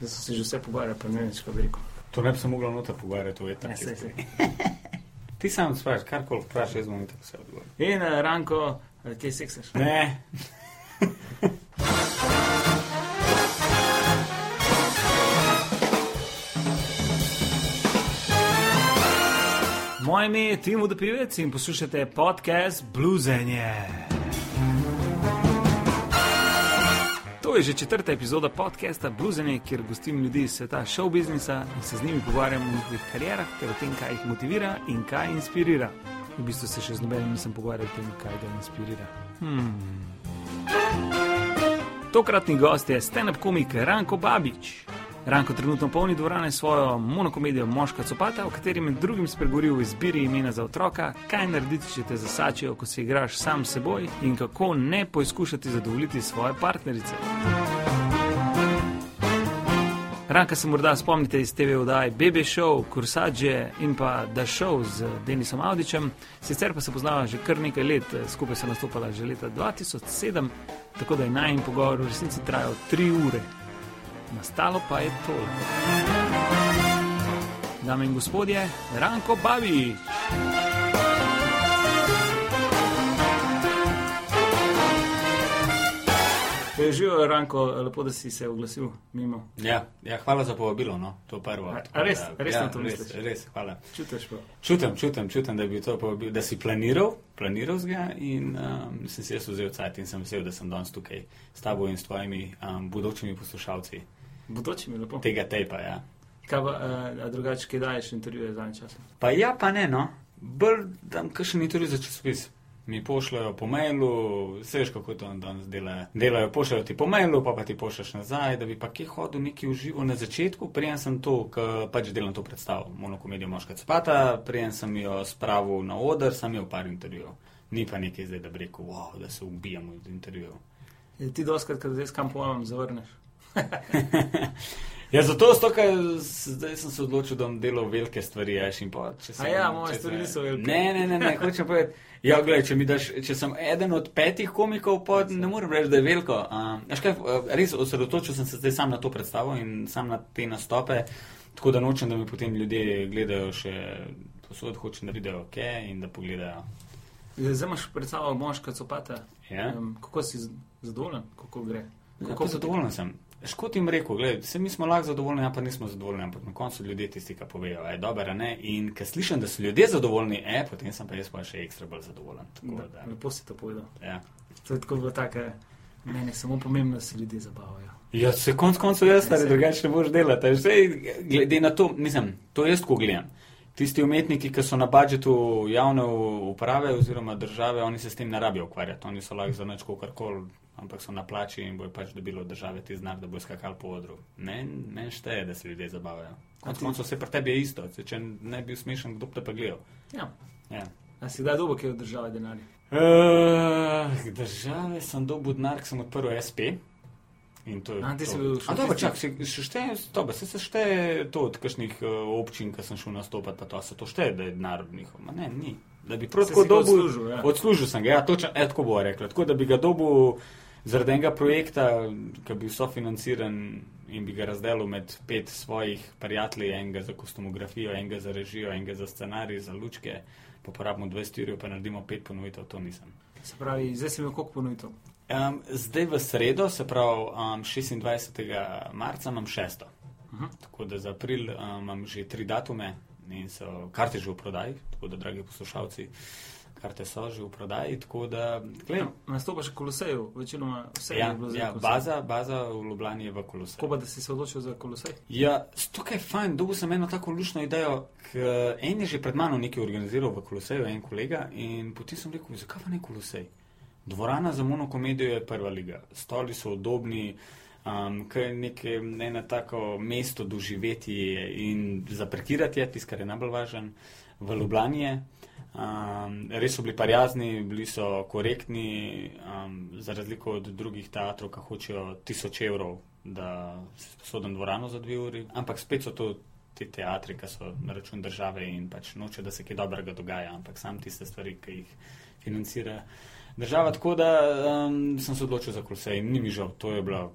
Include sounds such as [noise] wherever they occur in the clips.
Da so se že vse pogovarjali, pa ne vem, bi rekel. To ne bi se moglo noter pogovarjati, to je tako. Ja. [laughs] Ti sam sprašuješ, karkoli vprašaš, jaz bom tako vse odgovoril. In uh, Ranko, uh, kje seksaš? Ne, [laughs] Moje ime je Timo Depivec in poslušate podcast Bluesenje. To je že četrta epizoda podcasta Bluesenje, kjer gostim ljudi iz sveta show biznisa in se z njimi pogovarjam o njihovih karierah ter o tem, kaj jih motivira in kaj inspirira. V bistvu se še z nobenim nisem pogovarjal o tem, kaj ga inspirira. Hmm. Tokratni gost je stand-up komik Ranko Babič. Ranko trenutno polni dvorane s svojo monokomedijo Moška copata, v kateri med drugim spregovori o izbiri imena za otroka, kaj narediti, če te zasačijo, ko se igraš sam s seboj in kako ne poizkušati zadovoljiti svoje partnerice. Ranka se morda spomnite iz TV oddaj Baby Show, Kursadže in pa The Show z Denisom Audičem, sicer pa se poznava že kar nekaj let, skupaj so nastopala že leta 2007, tako da je naj in pogovor v resnici trajal 3 ure. Nastalo pa je to. Dame in gospodje, Ranko Babič. Živijo, Ranko, lepo, da si se oglasil mimo. ja, ja, hvala za povabilo, no, to prvo. A- a res? da- Res ja, na to res, misliš? res, hvala. Čutiš pa. Čutim, čutim, čutim da, bi to povabil, da si planiral, planiral zga in um, sem si jaz vzel cajt in sem vesel, da sem danes tukaj s tabo in s tvojimi um, bodočimi poslušalci Bodoči mi lepo. tega tejpa. Ja. Kaj pa, uh, a drugače, kaj daješ intervjuje zadnji čas? Pa ja, pa ne, no. Bolj dam kakšen intervju za časopis. Mi pošljajo po mailu, veš kako to danes delajo. Delajo, pošljajo ti po mailu, pa pa ti pošljaš nazaj, da bi pa kje hodil neki v živo na začetku. Prijem sem to, ker pač delam to predstavo, monokomedijo Moška Cepata, prijem sem jo spravil na oder, sem imel par intervjujev. Ni pa nekaj zdaj, da bi rekel, wow, da se ubijamo od intervjujev. Je Ti doskrat, kad zdaj s kam pojmem, zavrneš. [laughs] Ja, zato sto, ker zdaj sem se odločil, da bom delal velike stvari, ješ in pa. če A ja, moje stvari se- niso velike. Ne, ne, ne, ne hočem povedati. Ja, gledaj, če, daš, če sem eden od petih komikov, pa ne morem reči, da je veliko. Um, kaj, res osredotočil sem se zdaj sam na to predstavo in sam na te nastope, tako da nočem, da mi potem ljudje gledajo še posod, hočem, da vidijo, ok, in da pogledajo. Zdaj imaš predstavo moška copata. Ja? Um, kako si zadovoljen, kako gre? Kako Kako zadovoljen sem? Škot jim rekel, gledaj, vse mi smo lahko zadovoljni, a pa nismo zadovoljni, ampak na koncu ljudje tisti, ki povejo, je dobro, ne. In ker slišim, da so ljudje zadovoljni, e, potem sem pa jaz pa še ekstra bolj zadovoljen. Tako Da, da, lepo si to povedal. ja. To je tako bilo tako, meni je samo pomembno, da se ljudje zabavajo. Ja, se konc koncev jaz, Saj. drugače ne boš delati. Zdaj, glede na to, mislim, to jaz, ko gledam. Tisti umetniki, ki so na budžetu javne uprave oziroma države, oni se s tem ne rabijo ukvarjati. Oni so lahko za nič karkoli, ampak so na plači in bojo pač dobili od države ti znak, da bojo skakali po odru. Meni men šteje, da se ljudje zabavajo. Konec koncev vse pri tebi je isto. Saj Če ne bi bil smešen, kdo te pa gledal. Ja. Ja. A si kdaj dobo, ki je od države denarja? Uh, države sem dobil denar, ker sem odprl SP. In to je. A, to. bil A, dobro, čak, se, se šteje, dobro, se, se šteje to od kakšnih uh, občin, ki sem šel nastopati, pa to se to šteje, da je denar od njihov. Ma ne, ni. Da bi prav tako dobil. odslužil, ja. Odslužil sem ga, ja, točno, e, tako bo rekla. Tako da bi ga dobil zaradi enega projekta, ki bi bil sofinanciran in bi ga razdelil med pet svojih prijateljev, enega za kostumografijo, enega za režijo, enega za scenarij, za lučke, pa porabimo 20 ur, pa naredimo pet ponovitev, to nisem. Se pravi, zdaj si imel koliko ponuditev? Um, zdaj v sredo, se pravi um, 26. marca, imam šesto. Mhm. Tako da za april um, imam že tri datume in so karte že v prodaji, tako da, dragi poslušalci, karte so že v prodaji. Tako da, gled, Nastopaš v Koloseju, večinoma vse ja, je bilo ja, v Koloseju. baza, baza v Ljubljani je v Kolosej. Kako pa, da si se odločil za Kolosej? Ja, tukaj je fajn, dobil sem eno tako lušno idejo, ker en je že pred mano nekaj organiziral v Koloseju, en kolega, in potem sem rekel, zakaj pa ne Kolosej? Dvorana za monokomedijo je prva liga, stoli so udobni, um, kaj je neke, eno tako mesto doživeti in zaparkirati je, tisto, kar je najbolj važen, v Ljubljani je. Um, res so bili prijazni, bili so korektni, um, za razliko od drugih teatrov, ki hočejo tisoč evrov, da si sposoden dvorano za dve uri. Ampak spet so to te teatri, ki so na račun države in pač noče, da se kaj dobrega dogaja, ampak sam tiste stvari, ki jih financira država. Tako da um, sem se odločil za kolosej in ni mi žal, to je bila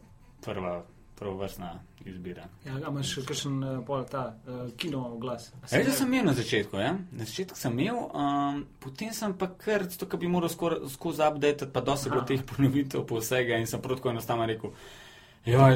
prva prav vrstna izbira. Ja, imaš še kakšen uh, pol ta uh, kino glas? Res imel? sem imel na začetku, ja? na začetku sem imel, um, potem sem pa kar, zato ker bi moral skozi update, pa dosti bilo teh ponovitev po vsega in sem prav tako enostavno rekel. Ja,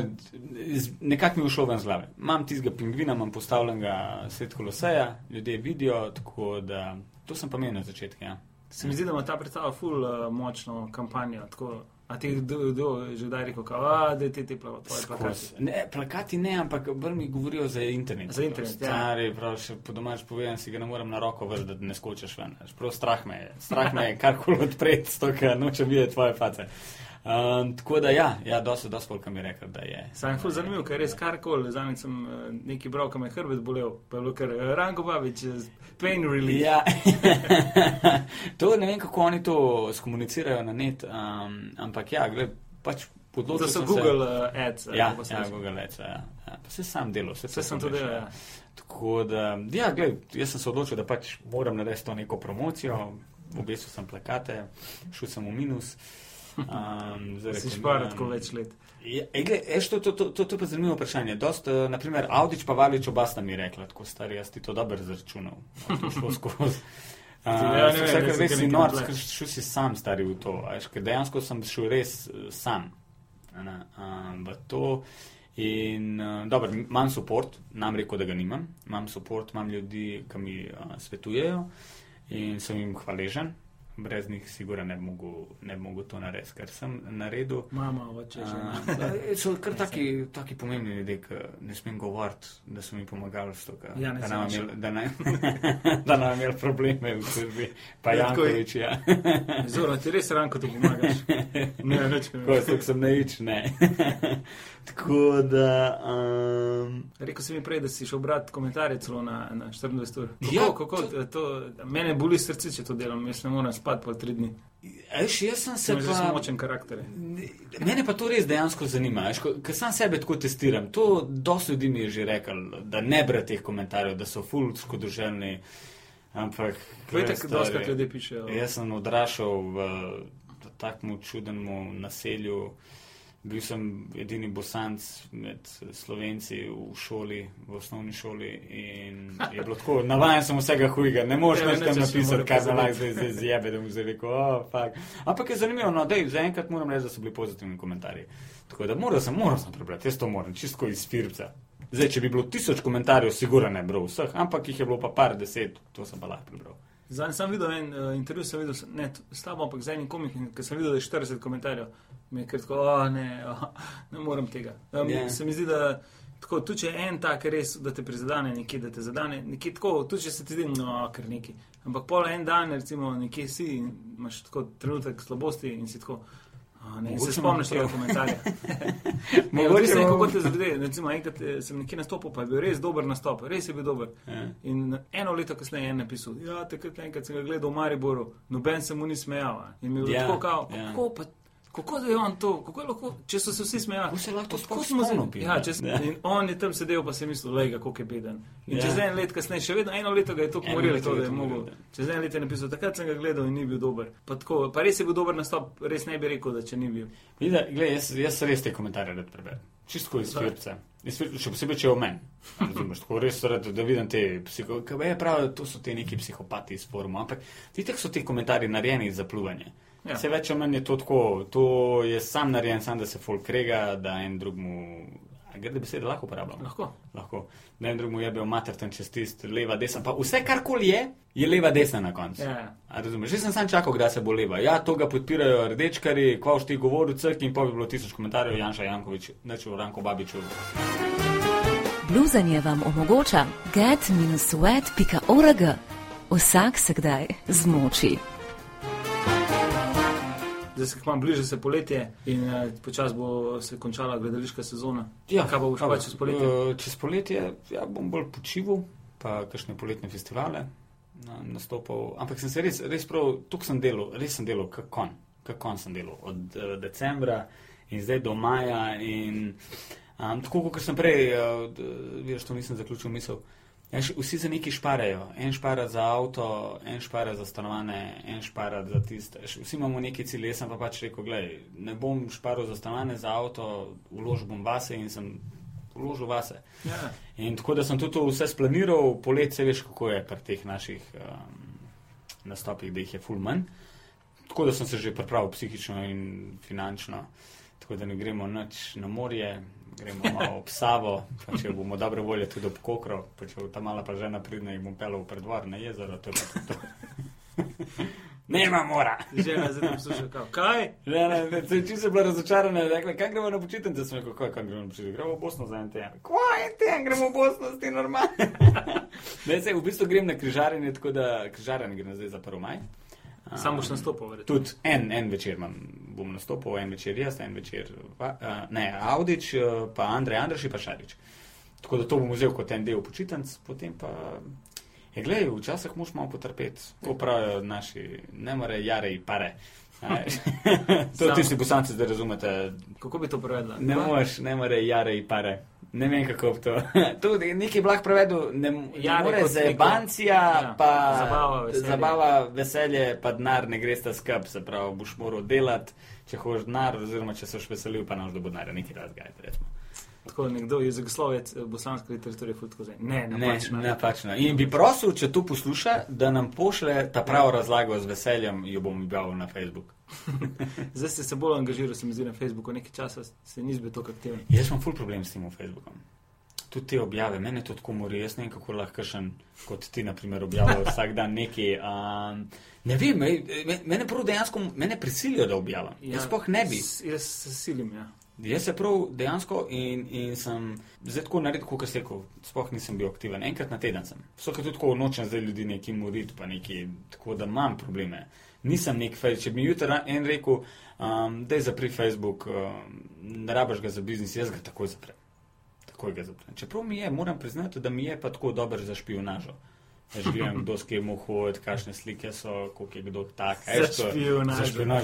nekako mi je šlo ven z glave. Imam tistega pingvina, imam postavljenega svet koloseja, ljudje vidijo, tako da to sem pa imel na začetku. Ja. Se mi zdi, da ima ta predstava ful uh, močno kampanjo. Tako, a ti kdo že kdaj rekel, kao, da ti te plakati. Ne, plakati ne, ampak bolj mi govorijo za internet. Za internet, ja. Stari, prav, še po domač povedan, si ga ne morem na roko vrti, da ne skočiš ven. Prav strah me je. Strah me je karkoli odpreti, to, ker nočem videti tvoje face. Um, tako da ja, ja dosti, dosti folk mi je rekel, da je. Sam je zanimiv, ker res karkoli. Zadnjič sem uh, neki bral, kam je hrbet bolel, pa je bilo kar uh, Ranko Babič, uh, pain relief. Ja. [laughs] to ne vem, kako oni to skomunicirajo na net, um, ampak ja, gled, pač podločil To so sem Google Se, ads. ja, se ja. Google Ads, ja. ja. Pa se sam delal, vse, Vse sem to delal, ja. Tako da, ja, gled, jaz sem se odločil, da pač moram narediti to neko promocijo, obesil sem plakate, šel sem v minus. Um, [laughs] Si ne, tako več let. Ja, ej, gled, eš, to, to, to, to, to je pa zanimivo vprašanje. Dost, uh, naprimer, Audič pa Valič oba sta mi rekla, tako stari, jaz ti to dobro zračunal. To šlo [laughs] skozi. Uh, Ja, sem res kar si nor, šel si sam stari v to. Veš, ker dejansko sem šel res uh, sam ne, um, to. In uh, dobro, imam support, nam rekel, da ga nimam. Imam support, imam ljudi, ki mi uh, svetujejo in sem jim hvaležen. Brez njih sigurno ne bi mogel, ne bi mogel to narediti, kar sem naredil. Mama, oče, že. So kar taki, taki pomembni ljudje, ki ne smem govoriti, da so mi pomagali s to, ka, Ja, da nam imel, da ne, da nam imel probleme v službi. Pa Ja. Jankovič, ja. Zoro, ti res Ranko tu pomagaš. [laughs] Ne, več Ko sem, naič, ne. Tako da, um, Rekel si mi prej, da si šel brati komentarje celo na, na 24 ur. Kako, Ja, kako, to, mene boli srce, če to delam, jaz ne morem spati po tri dni. eš, jaz sem se Sem pa... močen karakter. Mene pa to res dejansko zanima. veš, ko- Ker sam sebe tako testiram. To dosti ljudi mi je že rekel, da ne bre teh komentarjev, da so ful škodoželjni. Ampak. Povejte, glej, dosti ljudi pišejo. Jaz sem odraščal v takmu čudnemu naselju. Bil sem edini bosanc med slovenci v šoli, v osnovni šoli. In je bilo tako, navaden sem vsega hujega, ne moreš Ja, več ne, tam napisati, kaj za lahko zdaj, zdaj zjebe, da mu zdaj rekel, oh, fuck. Ampak je zanimivo, no, dej, zaenkrat moram reči, da so bili pozitivni komentarji. Tako da moral sem, moral sem prebrati, jaz to moram, čisto iz firca. Zdaj, če bi bilo tisoč komentarjev, sigurno ne bral vseh, ampak jih je bilo pa par deset, to sem pa lahko prebral. Zadnji sem videl en uh, intervju, sem videl, ne s tabo, ampak z enim komikom, ker sem videl, da je 40 komentarjev. Mi je kar tako, oh, ne, oh, ne morem tega. Um, yeah. Se mi zdi, da tako, tudi če je en tak res, da te prizadene nekje, da te zadane, nekje tako, tudi če se ti zdi, no, kar neki. Ampak pol en dan, recimo, nekje si in imaš tako trenutek slabosti in si tako. Ne, se spomniš tega komentarja. [laughs] Mogoče imam- kako te zadeve. Recimo, enkrat eh, sem nekje nastopil, pa je bil res dober nastop, res je bil dober. Ja. In eno leto kasneje je napisal, ja, takrat enkrat sem ga gledal v Mariboru, noben se mu ni smejal. In mi je bilo Ja, tako, kao, ja. kako pa. Kako da je on to, kako je lahko, če so se vsi smejali? Kako se lahko Kako sploh smo spomnil, se- Pina? Ja, Ja. in on je tam sedel, pa se je mislil, lega, kako je beden. In Ja. čez en let kasneje, še vedno eno leto ga je to leto to, da je mogel. ja. Čez en let je napisal, takrat sem ga gledal in ni bil dober. Pa, tako, pa res je bil dober nastop, res ne bi rekel, da če ni bil. Gleda, gled, jaz, jaz res te komentarje rad preberem. Čisto iz Da. firca, Še posebej, če je o meni. Razumeš, tako res rad, da vidim te psiho... Kaj je prav, to so te neki psihopati iz foruma. Ampak vidite, so ti komentarji narejeni za pluvanje. Ja. Ja. Vse več o meni je to tako, to je sam narejen, sam da se folk krega, da en drugmu... Grde besede lahko uporabljam? Lahko. Lahko. Da en drugmu je bil mater tam čez tist, leva, desna. Pa vse, karkoli je, je leva, desna na koncu. Ja. A Razumeš, že sem sam čakal, kdaj se bo leva. Ja, to ga podpirajo rdečkari, kvaš ti govoril crk in pa bi bilo tisoč komentarjev Janša Jankovič, neče v Ranko Babiču. Bluzanje vam omogoča get-sweat.org. Vsak se kdaj zmoči. Zdaj se kmalo bliže se poletje in uh, počasi bo se končala gledališka sezona. Ja, kaj boš pa čez poletje? Uh, čez poletje ja, bom bolj počival, pa kakšne poletne festivale na, nastopal. Ampak sem se res, res prav, tukaj sem delal, res sem delal, kakon, kakon sem delal od uh, decembra in zdaj do maja. In, um, tako kot sem prej, uh, vidiš, to nisem zaključil misel. Ja, vsi za neki šparajo. En špara za avto, en špara za stanovanje, en špara za tiste. Vsi imamo neki cilj, jaz sem pa pač rekel, gledaj, ne bom šparal za stanovanje, za avto, vložil bom vase in sem vložil vase. Ja. In tako da sem tudi to vse splaniral, polet se veš, kako je pri teh naših um, nastopih, da jih je full manj. Tako da sem se že pripravil psihično in finančno, tako da ne gremo nič na morje, gremo malo ob Savo, pa če bomo dobre volje tudi ob Kokro, pa če bo ta mala pa žena pridna in bom pelal v predvor na jezero, to je pa to. [laughs] Nema mora. Žena zdaj posluša, kao, kaj? Žena, če si bila razočarana, je rekla, kaj gremo na počitnice, sem rekel, kaj, kaj gremo na počitnice, gremo v Bosno za en teden. Kaj en teden, gremo v Bosno, si normalno. [laughs] ne, se, v bistvu grem na križarjenje, tako da križarjenje grem zdaj za 1. maj. Sam boš nastopil, verjetno. Tudi en, en večer imam, bom nastopil, en večer jaz, en večer, pa, uh, ne, Audič, uh, pa Andrej Andrši, pa Šarič. Tako da to bom vzel kot en del počitnic, potem pa. Je, glej, včasih moš malo potrpeti, ko pravijo naši, ne more jare in pare. [laughs] to Sam- tisti bosanci zdaj razumete. Kako bi to prevedla? Ne moreš, ne more jare in pare. Ne vem, kako bi to. [laughs] Tudi nekaj blah prevedel, ne, ne Jare more kot zebancija, neko- ja, pa zabava, veselje. zabava, veselje, pa denar ne gre sta skup, se pravi, boš moral delati, če hočeš denar, oziroma če se boš veselil, pa naš do denarja, nekaj razgajati, recimo. Tako nekdo je zagoslovec eh, bosanske literature, futko zdaj. Ne, Ne, napačno. napačno. In bi prosil, če to posluša, da nam pošle ta pravo razlago z veseljem, jo bom objavil na Facebook. [laughs] Zdaj ste se bolj angažirali, se mi zdi na Facebooku, nekaj časa se ni zbil tako aktiven. Jaz imam ful problem s tem Facebookom. Tudi te objave, mene to tako mori, jaz ne vem, kako lahko še kot ti, na primer, objavljaš [laughs] vsak dan nekaj. Um, ne vem, me- me- mene prav dejansko, mene prisilijo, da objavljam. Ja, jaz sploh ne bi. s- Jaz se silim, ja. Jaz se prav dejansko in, in sem zdaj tako naredil, kot sem rekel, sploh nisem bil aktiven. Enkrat na teden sem. Vsake tudi tako nočem zdaj ljudi neki moriti, pa neki, tako da imam probleme. Nisem nek Facebook. Če bi mi jutri en rekel, um, da je zapri Facebook, um, ne rabaš ga za biznis, jaz ga takoj zaprem. Takoj ga zaprem. Čeprav mi je, moram priznati, da mi je pa tako dober za špionažo. Jaz gledam, kdo s kim hodi, kakšne slike so, koliko je kdo tak. Za veš,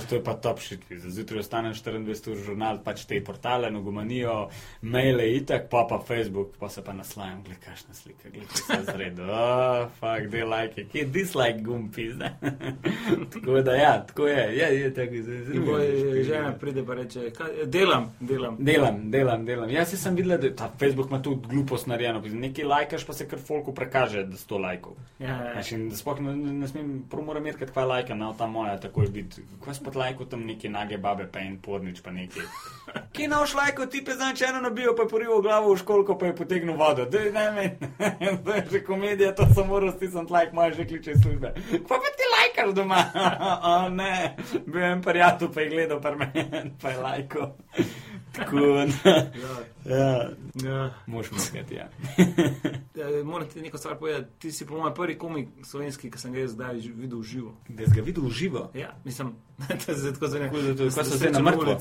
to- je pa top shit. Zjutraj ostanem 24 ur žurnal, pač te portale, nogomanijo, maile itak, pa pa Facebook, pa se pa naslajam, gled kakšna slika, gled če se zredo. Oh, fuck, they like it. Kje je dislike gumbi, zdaj? [laughs] tako da ja, tako je, je, je tako zelo. Boj žena pride pa reče, kaj, delam, delam. Delam, delam, delam. Jaz sem videl, da ta Facebook ima tudi glupost narejeno. Nekaj lajkaš, pa se kar folku prekaže, da sto lajkov. Ja, ja. Da sploh ne, ne, ne smem, prvo moram merkati, kaj lajka, na ta moja, tako je biti. Kaj spet lajko tam neke nage babe, pa en pornič, pa neki. Ki naš lajko, ti pa znaš eno nabijo, pa je porival glavo v školko, pa je potegnil vodo. Dej, ne, ne, to je že komedija, to sem moral stisniti lajk, moja že kliče iz službe. Kva pa ti lajkaš doma? [laughs] o ne, bil en prijatelj, pa je gledal pa je lajko. Tako, da, Ja, ja, ja. moš misliti, ja. [laughs] Ja, Moram ti nekaj stvar povedati. Ti si po mojem prvi komik slovenski, ki sem ga jaz zdaj videl v živo. Da si ga videl v živo. Ja, mislim, [laughs] da se tako zelo Tako da to- ne kaj so zdaj na mrtvo?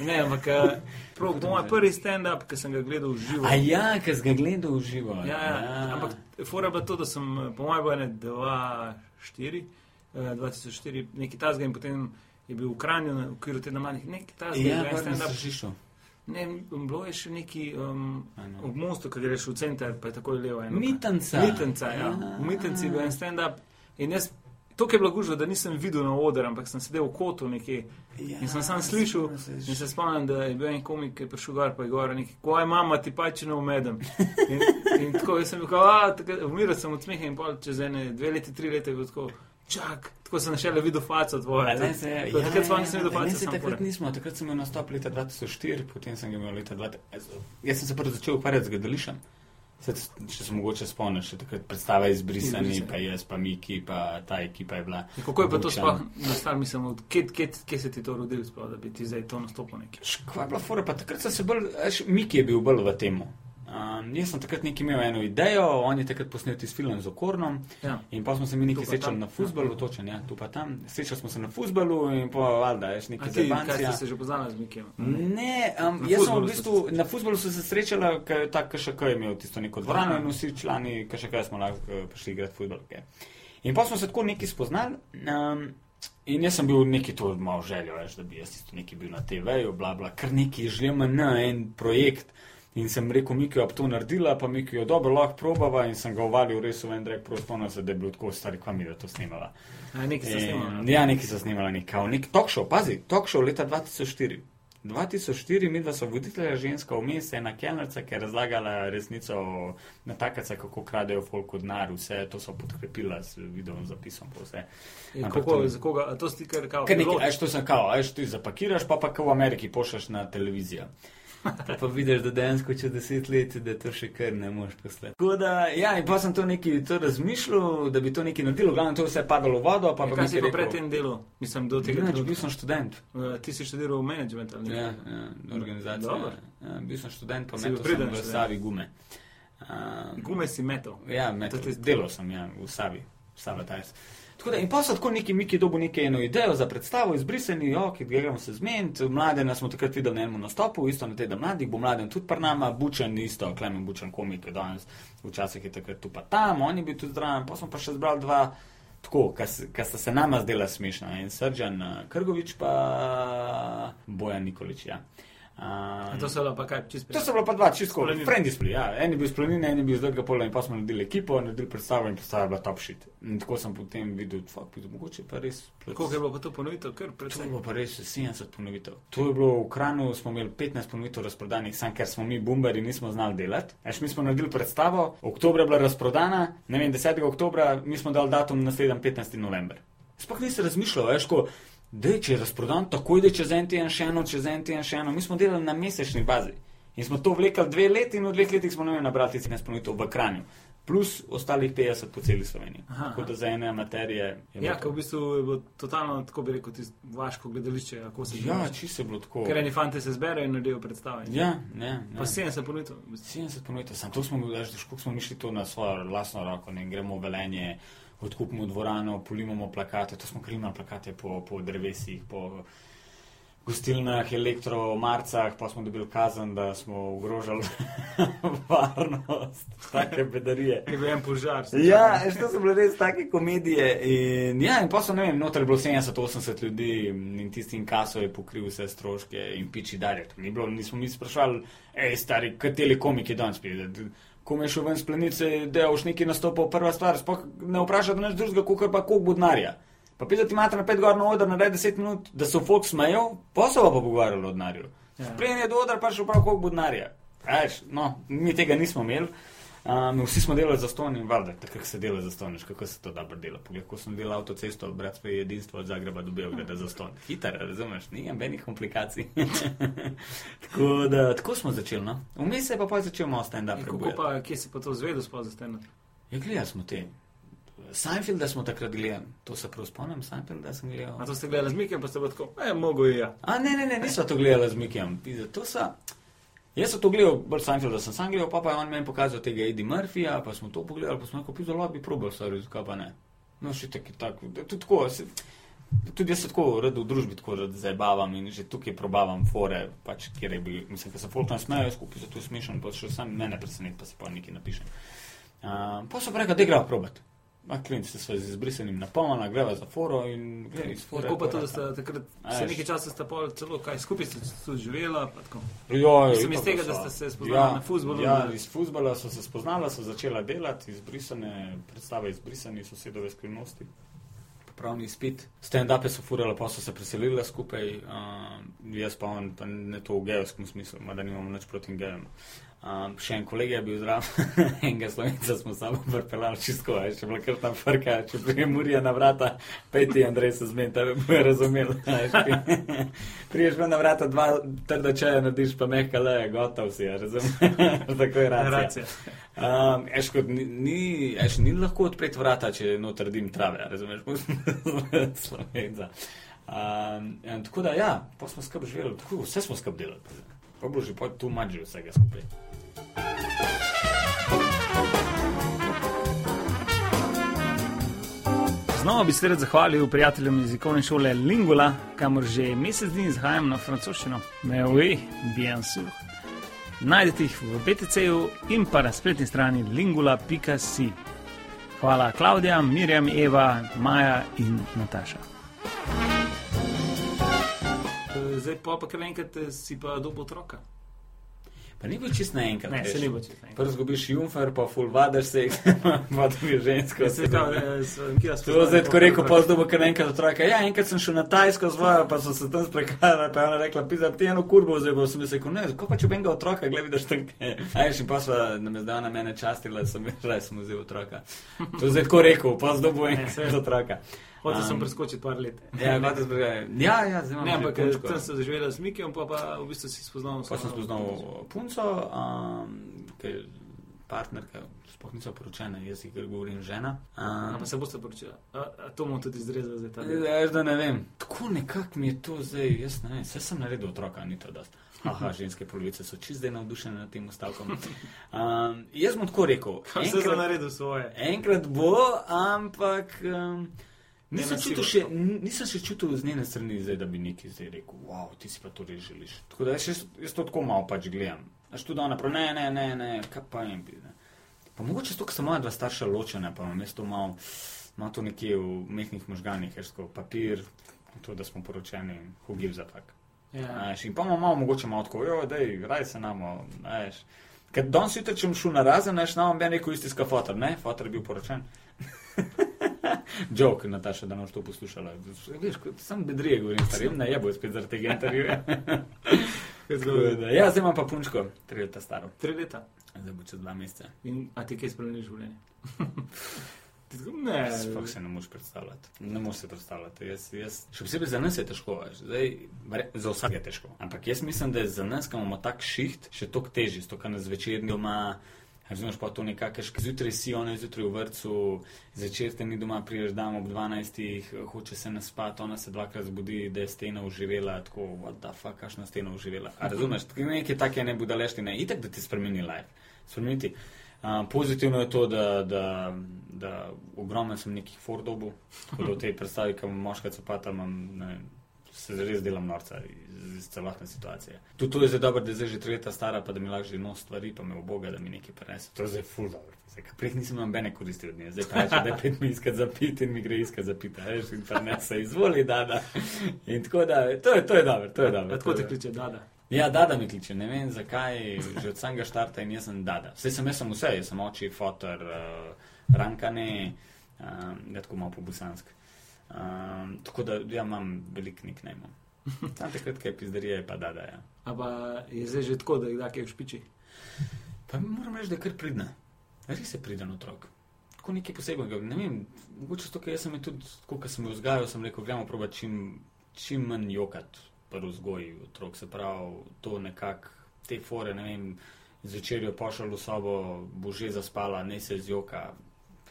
Ne, ampak eh, prav, po mojem prvi stand-up, ki sem ga gledal v živo. A ja, ker si ga gledal v živo. Ja, ja. Ampak fora je bila to, da sem eh, po mojem ene 2-4, 2004, neki tasga in potem je bil v Kranju na okviru tedna mladih, neki tasga, ja, ja, pa stand-up. Ne, bilo je še neki um, ob mostu, ki greš v center, pa je takoj levo. eno- Mitanca. Mitanca, ja. V Mitanci je bil en stand-up. In jaz, to je bilo gužvo, da nisem videl na oder, ampak sem sedel v kotu nekje. Ja, In sem sam slišal, in se spomnim, da je bil en komik, ki je prišel gor, pa je govoril nekaj, ko je mama, ti pa če ne umedem. In, in tako jaz sem kao, a, umiral sem od smeha in pol čez ene dve leti, tri leta je bil tako, čak, tako sem šele videl faco tvojo. Ale se, ja, takrat sploh nisem videl ne, face, se takrat nismo, takrat sem imel nastop leta 2004, potem sem ga imel leta 2000. Jaz sem se prvi začel ukvarjati z gledališčem. Saj, če se mogoče spomniš, takrat predstava izbrisani, Izbrisani. pa jaz, pa Miki, pa ta ekipa je bila. In Kako je pa to sploh nastalo, mislim, od kje, kje, kje se ti to rodilo, sploh, da bi ti zdaj to nastopil nekje? Škva je bila fora, pa takrat sem se bolj, veš, Miki je bil bolj v temu. Um, jaz sem takrat nekaj imel eno idejo, on je takrat posnel tisti film z Okornom. Ja. In pa smo se mi nekaj srečali na futbalu, točen, ja, tu pa tam. Srečali smo se na futbalu in pa, valjda, veš, A nekaj ti, kaj zebancija. ste se že poznali z Mikijem? Ne, um, Na jaz sem v bistvu se na futbolu so se srečala, ker je ta KŠK imel tisto neko dvorano in vsi člani KŠK smo lahko eh, prišli igrati futbol. Okay. In pa smo se tako neki spoznali. Um, In jaz sem bil neki to malo željo, veš, da bi jaz isto neki bil na TV-ju, bla bla, kar neki želimo na en projekt. In sem rekel, Miki, ob to naredila, pa Miki jo dobro lahko probava in sem ga uvalil res v en drek, se, da je bilo tako stari, kva mi da to snimala. A, nekaj se snima. In, ja, neki so snimali, nek, kao, nek talk show, pazi, talk show leta 2004. 2004, mi dva so voditelja ženska vmes, ena kelnerca, ki je razlagala resnico o natakacah, kako kradejo folk od nar, vse to so podkrepila s videom, zapisom, Kako, to- za koga, to si ti kar kao Kaj nekaj, ajš to sem kao, ajš ti zapakiraš, pa pa kao v Ameriki pošljaš na televizijo. Pa, [laughs] pa vidiš, da dejansko čez deset let, da to še kar ne moš poslati. Tako da, ja, in pa sem to neki to razmišljal, da bi to nekaj naredilo, glavno to je vse padalo v vodo, pa Ja, pa Kaj si pa pred tem delu? Mislim, do tega Bil trenutka. sem študent. Eh, Ti si študiral v management ali Ja, ne? ja, organizacija. Dobro. Ja, bil sem študent, pa bil metal sem v. Savi gume. Uh, Gume si metal. Ja, ti- delal sem ja, v Savi, Sava Tajs. Tako da, in pa so tako neki Miki dobu neko eno idejo za predstavo, izbrisani, jo, ki gremo se zmeniti. Mlade smo takrat videli na enem nastopu, isto na teden mladih, bo mladen tudi par nama, Bučen isto, Klemen Bučen komik, je danes včasih je takrat tu pa tam, on je bil tudi zdrav, pa smo pa še zbrali dva. Tako, kar sta se nama zdela smešna, in Srdžan eh, Krgovič, pa Bojan Nikolič. Ja. A Um, to so bila pa kaj čist To so bila pa dva čisto Splanine. friendly spli. Ja. En je bil iz planine, en je bil iz drugega pola in pa smo naredili ekipo, naredili predstavo in predstava je bila top shit. In tako sem potem videl, fuck, videl, mogoče pa res. Koliko je bilo pa to ponovitev? Kar To je predvsem. bilo pa res 70 ponovitev. To je bilo v Kranu, smo imeli 15 ponovitev razprodanih, sam ker smo mi bumbari nismo znali delati. Eš, mi smo naredili predstavo, oktober je bila razprodana, ne vem, 10. oktobra, mi smo dali datum naslednji 15. november. Sploh nisem razmišljal, veš, ko, da če je razprodan, takoj da čez en teden še eno, čez en teden še eno. Mi smo delali na mesečni bazi in smo to vlekli dve leti in v dveh letih smo ne vem nabrali 15 ponovitev v Kranju. Plus ostalih 50 po celi Sloveniji. Aha. Tako da za ene amaterije. je bilo Ja, to- ko v bistvu je bilo totalno, tako bi rekel, tisto vaško gledališče, Ja, čisto je bilo tako. Ker eni fanti se zberejo in naredijo predstave. Ja, ne. ne. Pa 70 ponovitev. v bistvu. 70 ponovitev, sam to smo bili, veš, kako smo mišli to na svojo lastno roko, ne gremo v velenje, odkupimo dvorano, polimamo plakate, to smo krimali plakate po, po drevesih, po gostilnah, elektromarcah, pa smo dobili kazen, da smo ogrožali [laughs] varnost, take bedarije. Je bil en požar. Ja, veš, to so bile res take komedije. In, ja, in pa so, ne vem, noter je bilo 70-80 ljudi in tisti inkaso je pokril vse stroške in piči dalje. To Ni bilo, nismo mi sprašvali, hej, stari, kateri komik je danes pride. Ko me šel ven z plenice, da je už neki nastopil, prva stvar, sploh ne vprašati nič drugega, kot pa koliko bo denarja. Pa pide ti mater na pet gor na oder, naredi 10 minut, da so folk smejal, pa so pa pogovarjali o denarju. Ja. Prej je do odra pa še prav, koliko bo denarja. Veš, no, mi tega nismo imeli. Um, vsi smo delali za ston in valjda, tako se dela za ston, kako se to dobro dela. Poglej, ko sem delal avtocesto, brat svoje jedinstvo od Zagreba do Beograda za ston. Hiter, razumeš, ni nobenih komplikacij. [laughs] tako, da, tako smo začeli, no. Vmes se je pa pa začel malo stand-up. Kako pa, kje si pa to zvedel, sploh za steno? Ja, gledali smo te. Seinfelda smo takrat gledali, to se prav spomnim, Seinfelda sem gledal. A to ste gledali z Mikem, pa ste pa tako, e, mogo je ja. A ne, ne, ne, nismo to gledali z Mikijem. To so. Jaz sem to gledal, bolj Seinfelda sem sam gledal, pa, pa je on meni pokazal tega Eddie Murphyja, pa smo to pogledali, pa smo rekel, pizda, lahko bi probal, stvari, zakaj pa ne. No, še tako, tako, tudi tako. Se, tudi jaz se tako rad v družbi tako rad zabavam in že tukaj probavam fore, pač kjer je bil, mislim, ker se folk nasmejajo skupaj, zato je smešen, pa še sam mene preseneti, pa si pa nekaj napišem. Uh, pa so pa rekli, da gremo probat. A klient se s izbrisanim napolnila, greva za foro in gre iz fore. Kako pa to, da ste takrat, se nekaj časa ste pa celo, kaj, skupaj tudi živela, pa tako. Ja, Mislim, iz itak tega, da ste se spoznala na fuzbalu. Ja, iz fuzbala so se spoznala, so začela delati, izbrisane predstave, izbrisani sosedove skrivnosti. Pravni izpit. Stand-upe so furale, pa so se preselile skupaj, uh, jaz pa on, pa ne to v gejovskem smislu, da nimamo nič proti gejem. Um, še en kolega je bil zraven, [laughs] enega slovenca smo samo vrpeljali čisto, je še bila kar tam frka, če prijem Murija na vrata, peti Andrej se zmen, tebe bo razumel. [laughs] Priješ me na vrata, dva trda čaja narediš, pa mehka le, gotov si, a razumeš? [laughs] Tako je racija. Um, eš, kot ni, ni, eš, ni lahko odpreti vrata, če noter dim trave, razumeš? Slovenca. Um, tako da, ja, pa smo skrb živeli, tako, vse smo skrb delali. Pa bo že pa tu mači vsega skupaj. Znova bi se rad zahvalil prijateljem jezikovne šole Lingula, kamor že mesec dni izhajam na francoščino. Meoui, bien sûr. Najdete jih v BTC-ju in pa na spletni strani lingula.si. Hvala Klaudija, Mirjam, Eva, Maja in Nataša. Zdaj pa, pa kar enkrat si pa dobo otroka. Pa ni bil čist naenkrat. Ne, se ni bo čisto. Prvo zgubiš jumfer, pa full vadaš se, pa [laughs] dobiš žensko. Se kao, eh, s- kje jaz To je poznam, zdaj tako rekel, pa zdaj kar enkrat otroka. Ja, enkrat sem šel na Tajsko z vojo, pa so se tam sprekali, pa je ona rekla, pisa, ti eno kurbo zdaj bo, sem jaz rekel, ne, kako pa če bi enega otroka, gledaj, tam kaj. Ajš, in pa sva, da me zdaj ona mene častila, sem [laughs] raje sem vzel otroka. To je zdaj tako rekel, pa zdaj bo enkrat otroka. Hotel sem Um, preskočiti par let. Ja, gledaj, zbegaj. Ja, ja, zdaj imam Ne, ampak eh, tam sem zaživela z Mikijem, pa, pa v bistvu si spoznal Pa sem spoznal punco, um, ki je partnerka, sploh niso poročene, jaz jih govorim žena. Um, pa se boste poročila. A, a to bomo tudi izrezali zdaj. ta del. Veš, da ne vem. Tako nekako mi je to zdaj, jaz ne vem, vse sem naredil otroka, ni to dost. Aha, [laughs] ženske polovice so čist zdaj navdušene nad tem stavkom. Um, jaz bom tako rekel. Vse sem Enkrat, naredil svoje. enkrat bo, ampak. Um, Nisem, čutil še, nisem še čutil z njene strani, zdaj, da bi neki zdaj rekel, wow, ti si pa to res želiš. Tako da jaz, jaz, to tako malo pač gledam. Až tudi ona pravi, ne, ne, ne, ne, kaj pa jim bi. Ne. Pa mogoče to, ker sta moja dva starša ločena, pa imam jaz to malo, malo to nekje v mehkih možganih, jaz kot papir, to, da smo poročeni, who gives a fuck. Ja. Veš, in pa imamo malo, mogoče malo tako, jo, dej, raj se namo, veš. Ker danes jutri, če bom šel na razen, veš, nam bi rekel isti ska fotor, ne, fotor je bil poročen. [laughs] [laughs] Jok, Nataša, da nam to poslušala. Veš, sam bedrije govorim, starim, ne, je bo spet zaradi tega intervjuja. [laughs] Ja, zdaj imam pa punčko, tri leta staro, Tri leta. zdaj bo čez dva meseca. In, a ti kaj spremeniš življenje? Ti [laughs] tako, ne. Sploh se ne moreš predstavljati. Ne moreš se predstavljati. Jaz, jaz, še posebej za nas je težko. Zdaj, za vsak je težko. Ampak jaz mislim, da je za nas, ki imamo tak šiht, še toliko težje, to, kar nas zvečer doma. Razumeš pa to nekako, zjutraj si, ona zjutraj v vrtu, zvečer te ni doma, priješ dan ob 12, hoče se naspati, ona se dvakrat zbudi, da je stena uživela, tako, what the fuck, kakšna stena uživela. A razumeš, nekaj take ne budaleštine, itek da ti spremeni life. Spremeniti. Uh, pozitivno je to, da, da, da ogromno sem nekih Fordobov, tako da v tej predstavi, ki imam moška cepata, imam, ne, se res delam norca iz, iz celotne situacije. Tudi to je zdaj dobro, da je zdaj že tri leta stara, pa da mi lahko že nos stvari, pa me v Boga, da mi nekaj prenese. To je zdaj full dobro. Zdaj, Prej nisem imel bene koristi od nje, zdaj pa reče, da je pet mi iskati za pit in mi gre iskati za pit, veš, in prenese, izvoli, da, da. In tako da, to je, to je dobro, to je dobro. Tako te kliče, dada. Ja, Dada mi kliče, ne vem zakaj, že od samega štarta in jaz sem Dada. Vse sem jaz sem vse, jaz sem oči, fotor, uh, rankane, um, ja, tako malo po busansk. Um, tako da ja, imam velik nickname. Sam [laughs] takrat, kaj pizdarije, je pa Dada. Ja. A pa je zdaj že tako, da jih da kaj v špiči. Pa moram reči, da je kar pridna. Res je priden otrok. Tako nekaj posebnega. Ne vem, mogoče to, ker jaz sem jo tudi, tako kot sem jo vzgajal, sem rekel, gremo proba čim, čim manj jokat pri vzgoji otrok. Se pravi, to nekako te fore, ne vem, zvečer jo pošal v sobo, bo že zaspala, ne se zjoka.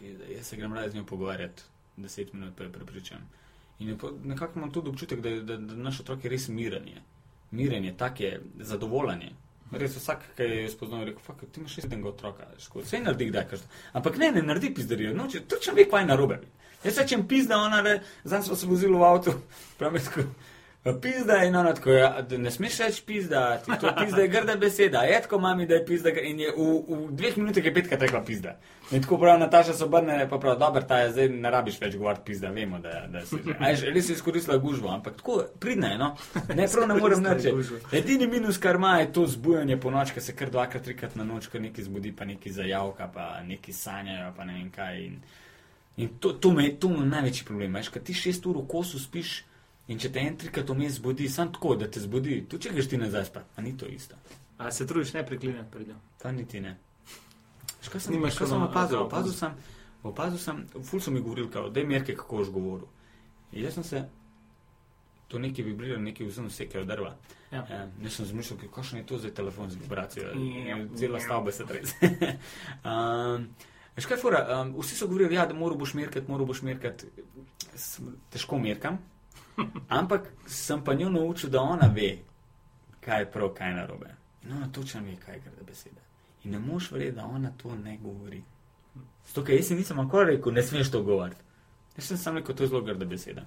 Jaz se grem raje z njo pogovarjati, deset minut pa je prepričan. In nekako imam tudi občutek, da, da, da naš otrok je res miren. je. Miren je, tak je, zadovoljen je. Res vsak, ki je spoznal, je rekel, "Fuck, ti imaš res enega otroka, ško- vse naredi, da kažeš. Ampak ne, ne naredi pizdarijo, noče, točno ve, kaj je narobe. Jaz rečem pizda, ona re, zdaj smo se vozili v avtu, [laughs] pravi tako. Pizda in ona tako, ja, ne smeš reči pizda, ti to [laughs] pizda je grda beseda, je tako mami, da je pizda in je v, v dveh minutah je petkrat rekla pizda. In tako pravi Nataša se obrne, pa pravi, dober, ta je zdaj ne rabiš več govoriti pizda, vemo, da, da se že. Aj, res je izkoristila gužvo, ampak tako pridna je, no. Ne, prav ne morem reči. Edini minus, kar ima, je to zbujanje po noč, ko se kar dvakrat, trikrat na noč, ko nekaj zbudi, pa nekaj zajavka, pa nekaj sanjajo, pa ne vem kaj. In, in to, to, me, to me je največji problem. Veš, kad ti šest ur v kosu spiš in če te en trikrat vmes zbudi, sam tako, da te zbudi, tu če greš ti nazaj spat, pa ni to isto. A se trudiš ne preklinjati pred njo. Pa niti ne. Veš, kaj sem, Nimaš sem ono, opazil? a, Opazil sem, opazil sem, ful so mi govorili, kao, da je merke, kako boš govoril. In jaz sem se, to nekaj vibrira, nekaj vzem vse, kaj od drva. Ja. Ja, jaz sem zmišljal, kakšno je to za telefon z vibracijo. Cela stavba se trese. um, [laughs] veš kaj, fura, um, vsi so govorili, ja, da moraš boš merkati, moraš merkati. Sem- Težko merkam, ampak sem pa njo naučil, da ona ve, kaj je prav, kaj je narobe. In ona točno ve, kaj je grda beseda. In ne moš verjeti, da ona to ne govori. Zato, ker jaz nisem nikoli rekel, ne smeš to govoriti. Jaz sem samo rekel, to je zelo grda beseda.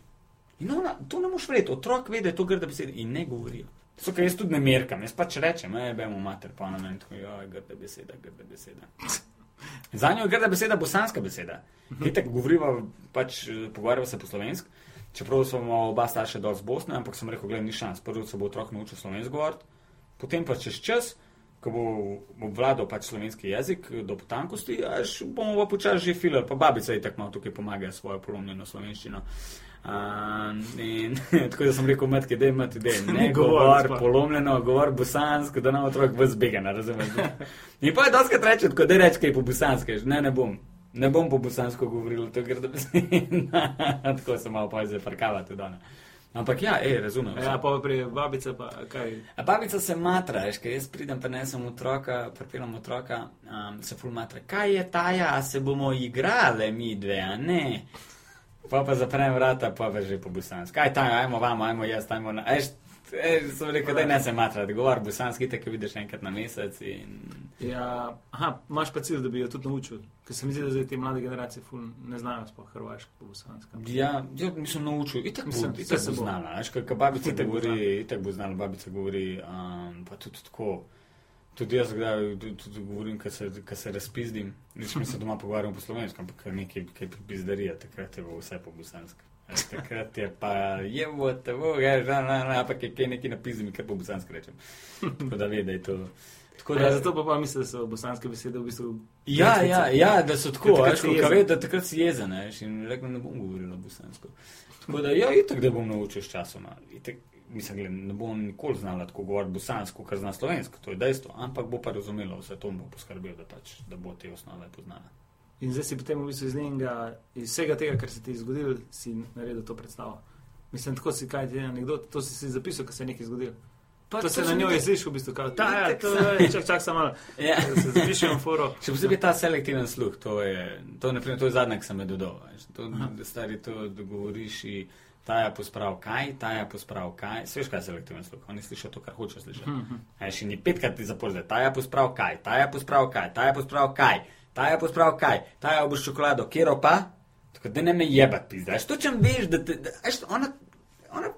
In ona, to ne moš verjeti, otrok ve, da je to grda beseda in ne govorijo. Zato, ker jaz tudi ne merkam, jaz pač rečem, ne bemo mater, pa ona meni tako, ja, grda beseda, grda beseda. Za njo je grda beseda bosanska beseda. Hitek govoriva, pač eh, pogovarjava se po slovensk, čeprav smo oba starša dol z Bosne, ampak sem rekel, gledaj, ni šans. Prvo se bo otrok naučil slovensko govoriti, potem pa čez čas ko bo obvladal pač slovenski jezik do potankosti, až bomo pa počasi že filali, pa babica je tako malo tukaj pomaga svojo polomljeno slovenščino. Um, [laughs] in, tako da sem rekel, matke, da imate ide, [laughs] ne govor, polomljeno, govor bosansko, da nam otrok v zbegana, razumete? In pa je doskrat reči, tako da reči, kaj je po bosansko, ne, ne bom. Ne bom po bosansko govoril, to gre da bi se. tako se malo pa zdaj farkava tudi ona. Ampak ja, ej, razumem. Ja, pa pri babice pa kaj. A babica se matra, veš, kaj jaz pridem, pa ne sem otroka, pripeljem otroka, um, se ful matra. Kaj je taja, a se bomo igrali mi dve, a ne? Pa pa zaprem vrata, pa pa že po bosansko. Kaj taja, ajmo vam, ajmo jaz, ajmo na. Eš, eš, sem rekel, da ne se matra, da govor bosanski, tako vidiš enkrat na mesec in. Ja, aha, imaš pa cilj, da bi jo tudi naučil. Ker se mi zdi, da zdaj te mlade generacije ful ne znajo sploh hrvaško po bosanskem. Ja, ja, nisem naučil, itak Mislim, bo, itak se bo bo. znala, veš, kaj babica Itak te bo govori, itak bo znala, babica govori, um, pa tudi tako. Tudi jaz kdaj tudi, govorim, ko se, ko se razpizdim, mi se doma pogovarjam po slovensko, ampak nekaj, kaj pizdarija, takrat je bilo vse po bosansko. Takrat je pa jevo, tevo, je že, ne, ne, ampak je kaj nekaj napizdim, kar po bosansko rečem. Tako da ve, da je to. Tako Ja, zato pa, pa mislim, da so bosanske besede v bistvu. Ja, ja, ja, da so tako, Takrat veš, si ko jezen. ve, da takrat si jezen, veš, in rekel, ne bom govoril bosansko. Tako da, ja, itak, da bom naučil s časoma. Itak, mislim, gled, ne bom nikoli znala tako govoriti bosansko, kar zna slovensko, to je dejstvo, ampak bo pa razumela vse to, in bo poskrbel, da, pač, da bo te osnove poznala. In zdaj si potem v bistvu iz njega, iz vsega tega, kar se ti je zgodilo, si naredil to predstavo. Mislim, tako si kaj ti je anekdot, to si si zapisal, ko se je nekaj zgodilo. Pa to se na njo nekaj- je slišal, v bistvu, kao, ta, ja, to je, [laughs] čak, čak, samo malo. Ja. Se zapišem foro. Še posebej ta selektiven sluh, to je, to, naprimer, to je zadnje, ki sem me dodal. To, stari to, da govoriš, in ta je posprav kaj, ta je posprav kaj. Sveš kaj je selektiven sluh, oni slišijo to, kar hoče slišati. Veš, in je petkrat ti zaporedje, ta je posprav kaj, ta je posprav kaj, ta je posprav kaj, ta je posprav kaj, ta je obuš čokolado, kjer pa, tako da ne me jebat pizdaš. To čem veš, da te, da, veš, ona, ona,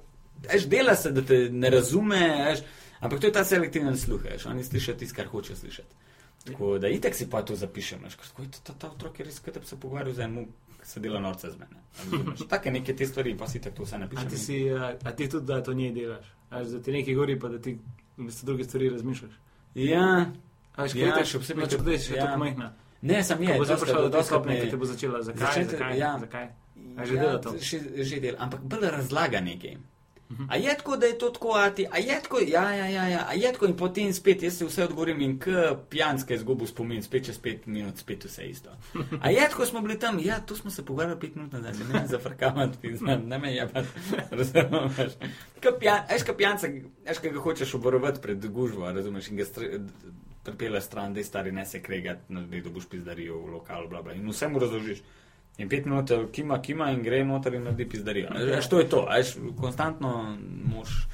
veš, dela se, da te ne razume, veš, ampak to je ta selektiven sluh, veš, oni slišijo tisto, kar hoče slišati. Tako da itek si pa to zapišem, veš, kako je ta, ta otrok je res, kot da bi se pogovarjal z enim, se dela norce z mene. [laughs] Take neke te stvari, pa si tako vse A napišem. ti, si, a, a ti tudi, da to njej delaš? A da ti nekaj gori, pa da ti druge stvari razmišljaš? Ja, A veš, Ja, kaj še posebej, če- budeš še ja. tako majhna. Ne, sem je. Ko bo zdaj doskrat- prišla do te doskrat stopnje, me- ki te bo začela, zakaj, Začeti- zakaj, ja. zakaj. A že dela to? Že, že dela, ampak bolj razlaga nekaj. A je tako, da je to tako, a ti, a je tako, ja, ja, ja, ja, a je tako in potem spet, jaz se vse odgovorim in k pijanske izgubo spomin, spet čez pet minut, spet vse isto. [laughs] A je tako, smo bili tam, ja, tu smo se pogovarjali pet minut nazaj, ne me zafrkavati, ne me jebati, razumeš. Veš, ka pijanca, veš, ka ga hočeš oborovati pred gužvo, razumeš, in ga pripelje stran, da je stari ne se kregati, da boš pizdarijo v lokalu, bla, bla, in vse mu razložiš. In pet minut kima, kima in gre noter in naredi pizdarijo. Veš, to je to, veš, konstantno moš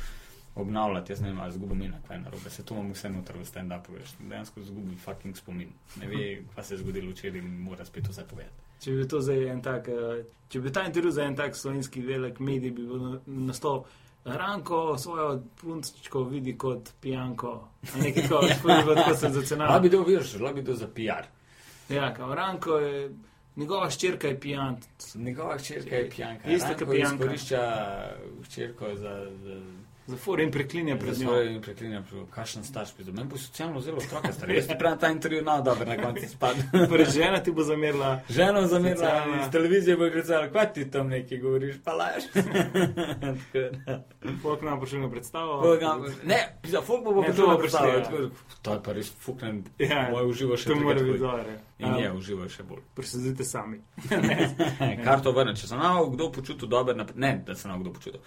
obnavljati, jaz ne vem, ali zgubim mina, kaj narobe, se to imam vse noter v stand-upu, veš, dejansko zgubim fucking spomin. Ne ve, kaj se je zgodilo včeraj in mora spet vse povedati. Če bi to zdaj en tak, eh, če bi ta intervju za en tak slovenski velik medij, bi bil na- nastop. Ranko svojo punčko vidi kot pijanko. A Nekaj [laughs] tako, tako bi bilo tako Lahko senzacionalno. bi bil virš, lahko bi bil za PR. Ja, kao Ranko je, njegova ščerka je pijan. Njegova hčerka je pijanka. Isto Ranko kot pijanka. Izkorišča hčerko za, za, Za for in preklinja pred njo. svoje preklinja, kakšen staž pizdo. Meni bo socialno zelo otroka star. Jaz ti pravim ta intervju, no, dobro, na koncu spadne. [laughs] Torej, žena ti bo zamerila. Ženo zamerila Socialna. iz televizije, bo klicala, kaj ti tam nekaj govoriš, pa laž. [laughs] Folk nam pošilja predstavo. Folk nam- Ne, za fuk bo to prišel bo predstavljati. prišlo, To je pa res fuknen, Ja, moj uživo še To mora biti dobro. In je, uživa še bolj. Presezite sami. [laughs] Kar to vrne, če se nam kdo počutil dober, nap- ne, da se nam kdo počutil.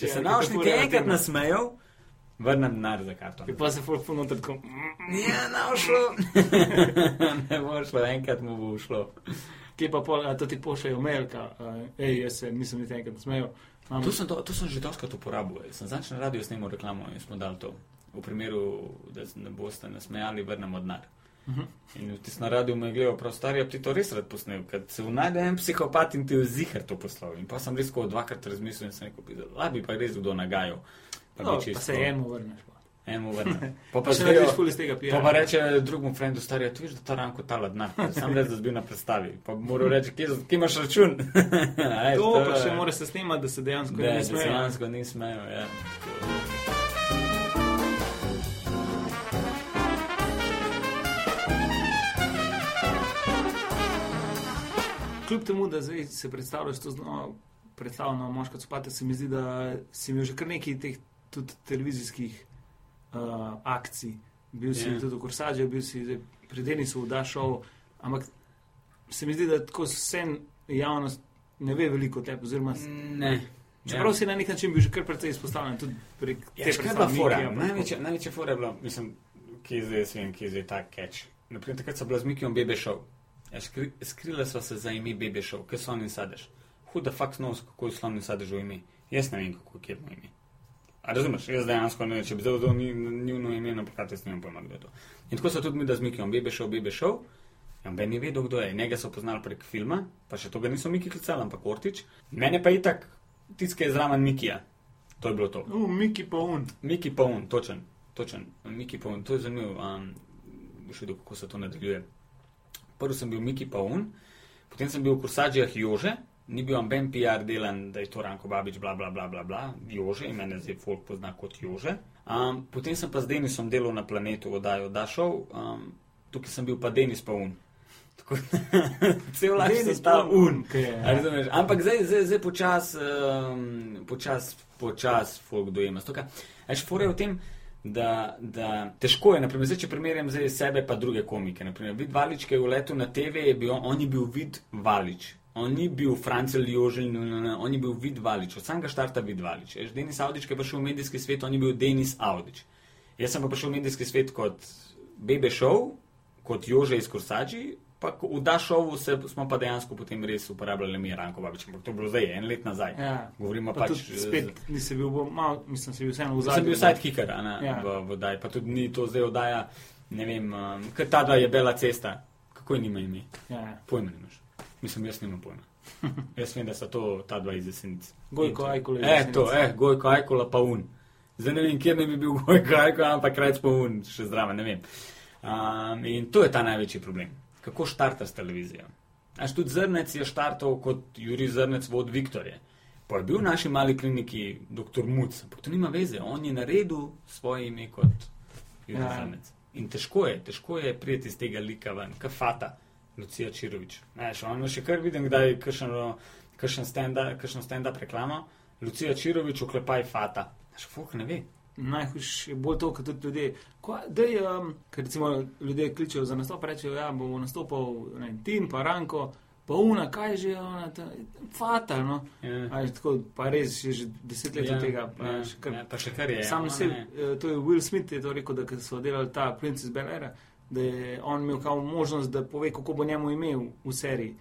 Če Ja, se ker nam to še fura niti na enkrat nasmejal, vrnem denar za karto. In pa se folk puno tako. Ja, ne bo šlo. [laughs] ne bo šlo, enkrat mu bo šlo. Kje pa pol, a to ti pošljajo mail, ka, a, ej, jaz se nisem niti enkrat smejal. Imam- To sem, to, to sem že doskrat uporabil. Sem zadnjič na radiju snimal reklamo in smo dali to. V primeru, da ne boste nasmejali, vrnemo denar. Mhm. In tisti na radiju me je gledal, prav stari, ti to res rad posnel, ker se najde en psihopat in ti v zihar to poslal. In pa sem res tako dvakrat razmislil in sem rekel, da bi pa res kdo nagajal. Pa, No, bi pa čisto- se enemu vrneš. pa. Enemu vrne. [laughs] Pa Pa še zvejo- narediš ful iz tega Pa pijanja. pa reče drugemu frendu, stari, "A ti veš, da ta ranko tala denar. Sam reč, da bil na predstavi. Pa moral reči, kje, kje imaš račun. [laughs] Ej, To pa je- še mora se snimati, da se dejansko Ne, ne smejo. dejansko ni smejal. Ja. Kljub temu, da se predstavljaš to znova, predstavljeno moško copate, se mi zdi, da si imel že kar nekaj teh tudi televizijskih uh, akcij. Bil si Ja. yeah. tudi v Korsađu, bil si pri Denisu v Dašovu, ampak se mi zdi, da tako vse javnost ne ve veliko o tebi. Oziroma, Ne. čeprav ja. si na nek način bil že kar precej izpostavljen tudi prek Ja, te še kaj je bila fora? Največja, največja fora je bila, mislim, ki je zdaj, jaz vem, ki je zdaj ta catch. Naprimer, takrat so bila z Mikijem Bebe Show. Ja, skri, skrila sva se za ime Bebe Show, kaj so oni sadež. Huda fakt knows, kako je slovni sadež v ime. Jaz ne vem, kako je kjerno ime. A razumeš, jaz dejansko ne vem, če bi zdaj vzel ni- njuno ime na plakat, jaz vem pojma, kdo je to. In tako so tudi mi, da z Mikijem Bebe Show, Bebe Show. Ja, Ben ni vedel, kdo je. Njega so poznali prek filma, pa še to ga niso Miki klicali, ampak Ortič. Mene pa je itak, tiskaj je zraven Mikija. To je bilo to. Uh, Miki pa un. Miki Pavun, točen, točen. Miki Pavun, to je zanimivo. Um, boš videl, kako se to nadaljuje. Prvi sem bil Miki Pavun, potem sem bil v Kursađijah Jože, ni bil amben PR delan, da je to Ranko Babič, bla bla bla bla, bla. Jože, in mene zdaj folk pozna kot Jože. Um, potem sem pa z Denisom delal na planetu, oddajo Dašov, um, tukaj sem bil pa Denis Pavun. [laughs] Tako cel Denis stal Pavun, un. ke je, A razumeš? Ampak zdaj, zdaj, zdaj počas, um, počas, počas folk dojema. Stoka, Až fora je v tem, da, da težko je, naprimer, zdaj, če primerjam zdaj sebe pa druge komike. Naprimer, vid Valič, ki je v letu na TV, je bil, on je bil vid Valič. On ni bil Francel no, on je bil vid Valič, od samega štarta vid Valič. Veš, Denis Audič, ki je prišel v medijski svet, on je bil Denis Audič. Jaz sem pa prišel v medijski svet kot Bebe Show, kot Jože iz Korsači, pa ko- v Dašovu se, smo pa dejansko potem res uporabljali mi Ranko Babič, ampak to je bilo zdaj, en let nazaj. Ja. Govorimo Pa pač. tudi spet nisi bil, bolj malo, mislim, si bil vseeno v Sem zadnjem. bil sidekicker a ne, Ja. v, v oddaji, pa tudi ni to zdaj oddaja, ne vem, um, ker ta dva je bela cesta. Kako je nima ime? Ja. Pojma nimaš. Mislim, jaz nimam pojma. [laughs] jaz vem, da so to ta dva iz Jesenic. Gojko Ajkula iz Eh, to, eh, Gojko Ajkola pa un. Zdaj ne vem, kje ne bi bil [laughs] Gojko Ajkola, ampak krajc pa un, še zdravo, ne vem. Um, in to je ta največji problem. Kako štartaš televizijo? Až tudi Zrnec je štartal kot Juri Zrnec vod Viktorje. Pa je bil v naši mali kliniki dr. Muc, ampak to nima veze. On je naredil svoje ime kot Juri Ja. Zrnec. In težko je, težko je priti iz tega lika ven, kafata, Lucija Čirovič. Znaš, on še kar vidim, kdaj kakšen stand-up stand reklama, Lucija Čirovič, oklepaj fata. Znaš, fuck ne ve. Najhujše je bolj to, kot tudi ljudje. Dej, um, ker recimo ljudje kličejo za nastop, rečejo, da ja, bo nastopal ne, Tim, pa Ranko, pa Una, kaj že je ona, ta, fatal. No? Ja. A je tako, pa res je že deset let od tega. Pa, ja, še kar, ja, pa še kar je. Sam se, ne. to je Will Smith je to rekel, da so delali ta Princess Bel Air, da je on imel kao možnost, da pove, kako bo njemu imel v seriji.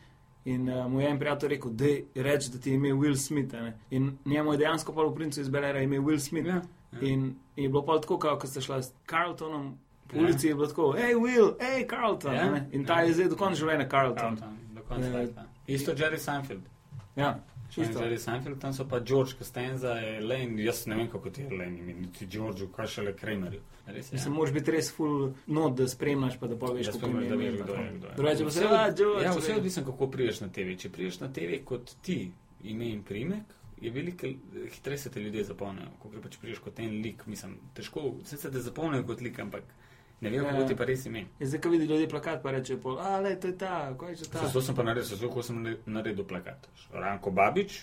In uh, mu je en prijatelj rekel, da reč, da ti je ime Will Smith. Ne? In njemu je dejansko pa v Princess Bel Air ime Will Smith. Ja, ja. In je bilo pa tako, kot sta šla s Carltonom. Po Ja. ulici je bilo tako, hej, Will, hej, Carlton. Ja, ne. In ta ja. je zdaj do konca življenja Carlton. Carlton, do konca Eh, leta. Isto Jerry Seinfeld. Ja, Čisto. čisto. Jerry Seinfeld, tam so pa George Costanza, Elaine, jaz ne vem, kako ti je Elaine, ime, niti Georgeu, kaj šele Kramerju. Res je. Mislim, moraš biti res full not, da spremljaš, pa da poveš, Da kako spremljaš, je da je. Drugače pa se, Vse- "Ah, George, Ja, vse vem." je odvisno, kako priješ na TV. Če priješ na TV kot ti, ime in primek, je veliko hitreje se te ljudje zapomnijo. Ko pa če priješ kot en lik, mislim, težko, vse se te zapomnijo kot lik, ampak ne vem, Ja. kako ti pa res ime. Je zdaj, ko vidi ljudje plakat, pa reče, pol, a le, to je ta, kaj je že ta. To sem pa naredil, ko sem nare- naredil plakat. Ranko Babič,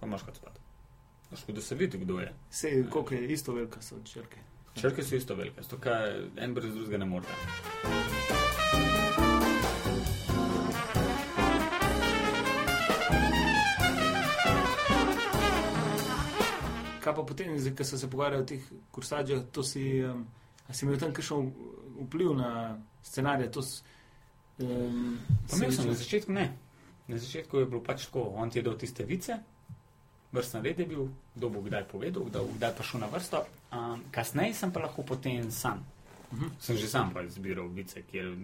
pa imaš kot spat. Lahko da se vidi, kdo je. Vse, koliko je isto velika so črke. Črke so isto velike, zato kaj en brez drugega ne more. Kaj pa potem, ko so se pogovarjali o teh kursačih, to si, um, si imel tam kakšen vpliv na scenarije? To, um, imel sem na začetku ne. Na začetku je bilo pač tako, on ti je dal tiste vice, vrstna red je bil, kdo bo kdaj povedal, kdo bo kdaj prišel na vrsto. Um, kasneje sem pa lahko potem sam. Mhm. Sem že sam pa izbiral vice, kjer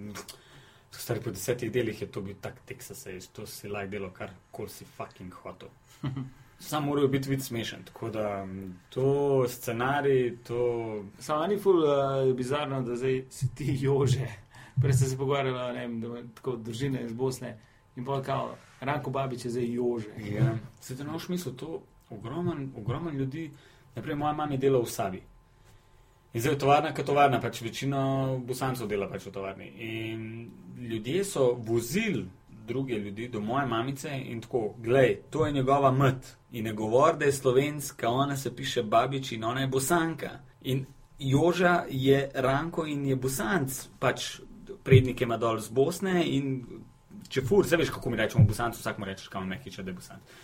stari po desetih delih je to bil tak Texas, je, to si lahko delo kar kol si fucking hotel. [laughs] Sam morajo biti vid smešen, tako da to scenarij, to Samo ni ful uh, bizarno, da zdaj si ti [laughs] jože. Prej ste se pogovarjali, ne vem, da tako družine iz Bosne in pa kao, Ranko Babič je zdaj jože. Ja. Se ti noš misel, to ogromen, ogromen ljudi, naprej moja mama je delala v Savi. In zdaj je tovarna kot tovarna, pač večina bosancev dela pač v tovarni. In ljudje so vozili druge ljudi, do moje mamice in tako, glej, to je njegova mat. In ne govori, da je slovenska, ona se piše babič in ona je bosanka. In Joža je Ranko in je bosanc, pač prednik ima dol z Bosne in če fur, se veš, kako mi rečemo bosanc, vsak mu rečeš, kam mehiče, da je bosanc.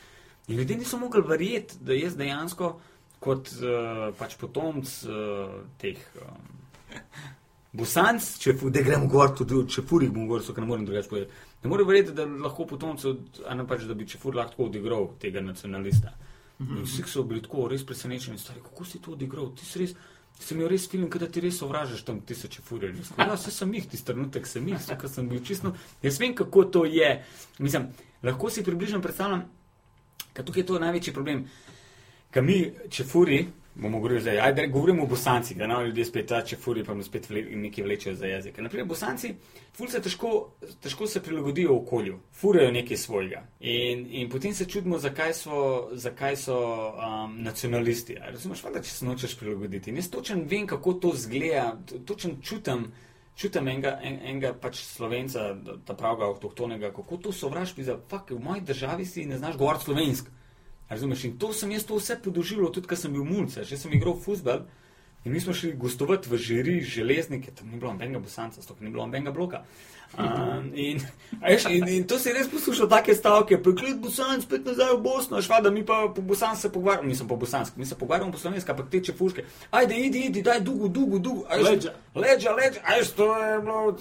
In ljudje niso mogli verjeti, da jaz dejansko kot uh, pač potomc uh, teh. Um, Bosanc, če fu, da gremo gor, tudi če furih bom govoril, ker ne morem drugače povedati. Ne morem verjeti, da lahko potomci, a ne pač, da bi če fur lahko odigral tega nacionalista. In vsi so bili tako res presenečeni, stari, kako si to odigral, ti si res. Sem imel res film, da ti res sovražiš tam tisoče furij. Ja, vse sem jih, tisti trenutek sem jih, vse, kar sem bil čisto. Jaz vem, kako to je. Mislim, lahko si približno predstavljam, ker tukaj je to največji problem. Ker mi, če furi, bomo govorili zdaj, ajde, govorimo o bosancih, da nam ljudje spet ta, če furi, pa nam spet vle, nekaj vlečejo za jezik. Naprimer, bosanci, ful se težko, težko se prilagodijo okolju, furajo nekaj svojega. In, in potem se čudimo, zakaj so, zakaj so um, nacionalisti. Razumeš, da če se nočeš prilagoditi. In jaz točen vem, kako to zgleda, točen čutim. Čutim enega, en, enega pač slovenca, ta pravega avtohtonega, kako to sovražbi za fakt, v moji državi si ne znaš govoriti slovensko. Razumeš? In to sem jaz to vse podoživljal, tudi ko sem bil mulce, že sem igral futbol. In mi smo šli gostovati v žiri, železnike, tam ni bilo nobenega bosanca, stok ni bilo nobenega bloka. Um, in, veš, in, in to si res poslušal, take stavke, preklet bosanc, spet nazaj v Bosno, švada, mi pa po bosancu se pogovarjamo, nisem po bosanski, mi se pogovarjamo po slovenski, ampak teče fuške. Ajde, idi, idi, daj dugo, dugo, dugo. Leđa. Leđa, leđa, ajde, to je bilo.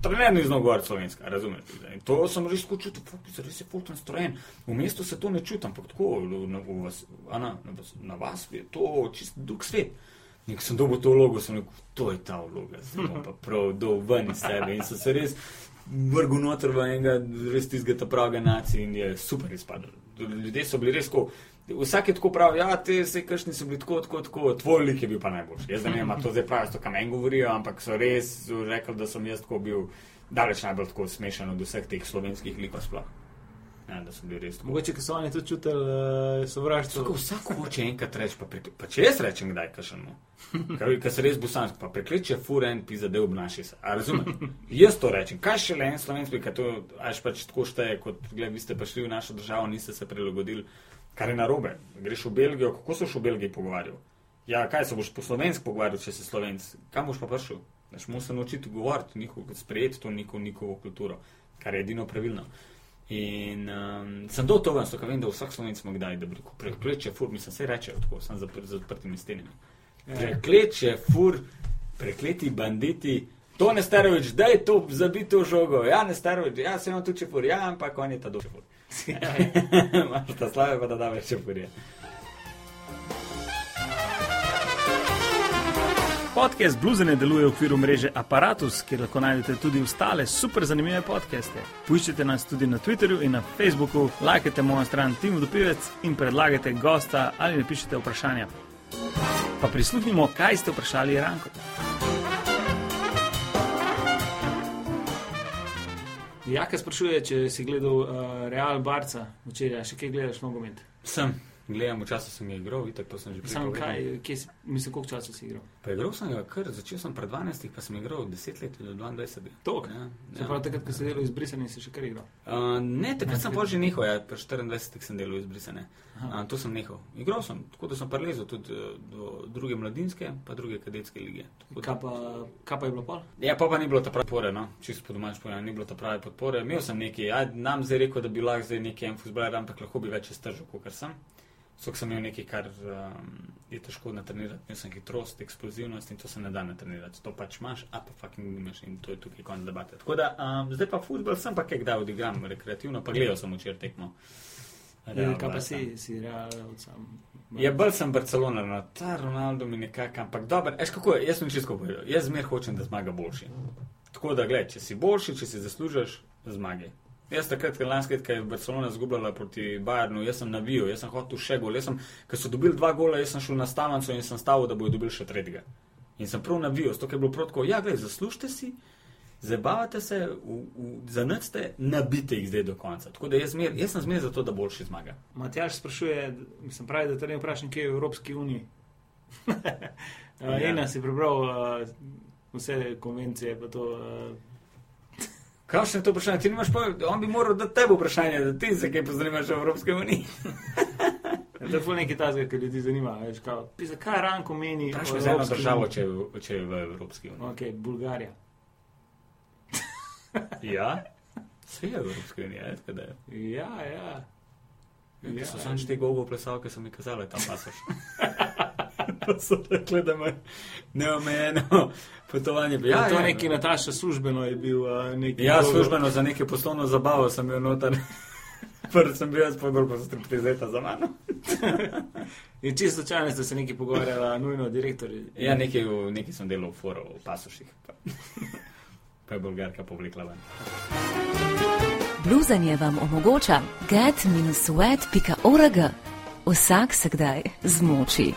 Trener ni znal govoriti slovenska, razumete? In to sem res čutil, res je fulton strojen. V mestu se to ne čutim, ampak tako, na, vas, ana, na, vas, na vas je to čist drug svet. In ko sem dobil to vlogo, sem rekel, to je ta vloga, zdaj bom pa prav dol ven iz sebe. In so se res vrgu noter v enega res tistega pravega nacija in je super izpadlo. Ljudje so bili res tako. Vsak je tako pravi, ja, te se kršni so bili tako, tako, tako, tvoj lik je bil pa najboljši. Jaz ne vem, to zdaj pravijo, kam meni govorijo, ampak so res rekli, da sem jaz tako bil daleč najbolj tako smešen od vseh teh slovenskih likov sploh. Ja, da so bili res. Mogoče, ker so oni tudi čutili uh, sovraštvo. Tako vsak hoče enkrat reči, pa, prek... pa če jaz rečem, kdaj kašemo. Ker se res bosansko, pa prekliče furen, pi zadev obnaši se. A razumem? Jaz to rečem. Kaj še le en slovenski, ker to až pač tako šteje, kot gled, vi ste prišli v našo državo, niste se prilagodili. Kar je narobe. Greš v Belgijo, kako se boš v Belgiji pogovarjal? Ja, kaj se boš po slovenski pogovarjal, če si slovenc? Kam boš pa prišel? Znaš, moraš se naučiti govoriti, njihovo, sprejeti to njihovo, njihovo kulturo, kar je edino pravilno. In um, sem do tega, da vem, da vsak slovenc ima kdaj, da bi rekel, prekleče fur, mislim, se reče, tako sem z odprtimi stenami. Prekleče fur, prekleti banditi. To ne starovič, da je to zabito žogo. Ja, ne starovič, ja, se imam tu če fur, ja, ampak on je ta dobro fur. [laughs] Imaš ta slave, pa da da več furje. Podcast Bluzene deluje v okviru mreže Apparatus, kjer lahko najdete tudi ostale super zanimive podcaste. Poiščite nas tudi na Twitterju in na Facebooku, lajkajte mojo stran Tim Dopivec in predlagajte gosta ali napišite vprašanja. Pa prisluhnimo, kaj ste vprašali Ranko. Jaka sprašuje, če si gledal uh, Real Barca včeraj, še kaj gledaš nogomet? Sem, gledam, včasih sem igral, vidite, to sem že prej. Sam kaj, kje mislim, koliko časa si igral? Pa igral sem ga kar, začel sem pred 12, pa sem igral 10 let do 22. Toliko? Ja, Se pravi, takrat, ko si delal izbrisani, si še kar igral. Uh, ne, takrat sem pa že nehal, ja, pri 24 sem delal izbrisane. Uh, to sem nehal. Igral sem, tako da sem prelezel tudi uh, do druge mladinske, pa druge kadetske lige. Tako Kaj pa, kaj pa je bilo pol? Ja, pa, pa ni bilo ta prave podpore, no, čisto po domač povedano, ni bilo ta prave podpore. Imel sem nekaj, aj, nam zdaj rekel, da bi lahko zdaj neki en futbaler, ampak lahko bi več iztržil, kot sem. Sok sem imel nekaj, kar um, je težko natrenirati, imel sem hitrost, eksplozivnost in to se ne da natrenirati. To pač imaš, a pa fucking imaš in to je tukaj konec debate. Tako da um, zdaj pa futbol sem pa kaj kdaj odigram rekreativno, pa gledal sem včeraj tekmo. Real Ja, kaj pa si, si real sam. Ja, bolj sem Barcelona, no, ta Ronaldo mi nekako, ampak dobro, veš kako je, jaz sem čisto povedal, jaz zmer hočem, da zmaga boljši. Tako da, gled, če si boljši, če si zaslužiš, zmagaj. Jaz takrat, ker lansko leto, je Barcelona zgubljala proti Bayernu, jaz sem navijal, jaz sem hotel še gol, sem, ker so dobili dva gola, jaz sem šel na stavnico in sem stavil, da bodo dobili še tretjega. In sem prav navijal, zato je bilo protko, ja, gled, zaslužite si, zabavate se, zanudite, nabite jih zdaj do konca. Tako da jaz, zmer, jaz sem zmer za to, da boljši zmaga. Matjaš sprašuje, mislim, pravi, da te ne vprašam, kje je v Evropski uniji. Ja. [laughs] ja. Ena si prebral uh, vse konvencije, pa to. Uh, Kakšno je to vprašanje? Ti nimaš pa, on bi moral dati tebi vprašanje, da ti se kaj pozanimaš o Evropske unije. [laughs] To je nekaj tazga, ki ljudi zanima. Veš, kao, pisa, kaj ranko meni? Vprašaj o za eno Evropski državo, če je, v- če je v Evropski uniji. Ok, Bulgarija. [laughs] Ja? [laughs] Vse je v Evropski uniji, je, tako da je. Ja, ja. Ja, so samo te gogo plesalke, so mi kazale tam pasoš. Pa [laughs] so rekli, da imajo neomejeno potovanje. Ja, to je neki Nataša službeno je bil neki. Ja, dolgo- službeno za neke poslovno zabavo sem bil noter. [laughs] Prvi sem bil jaz, pa pa so striptizeta za mano. [laughs] In čisto slučajno ste se neki pogovarjali, nujno direktorji. Ja, nekaj, v- nekaj sem delal v foro, v pasoših. Pa, pa je bolgarka povlekla ven. Bluzanje vam omogoča get-sweat.org. Vsak se kdaj zmoči.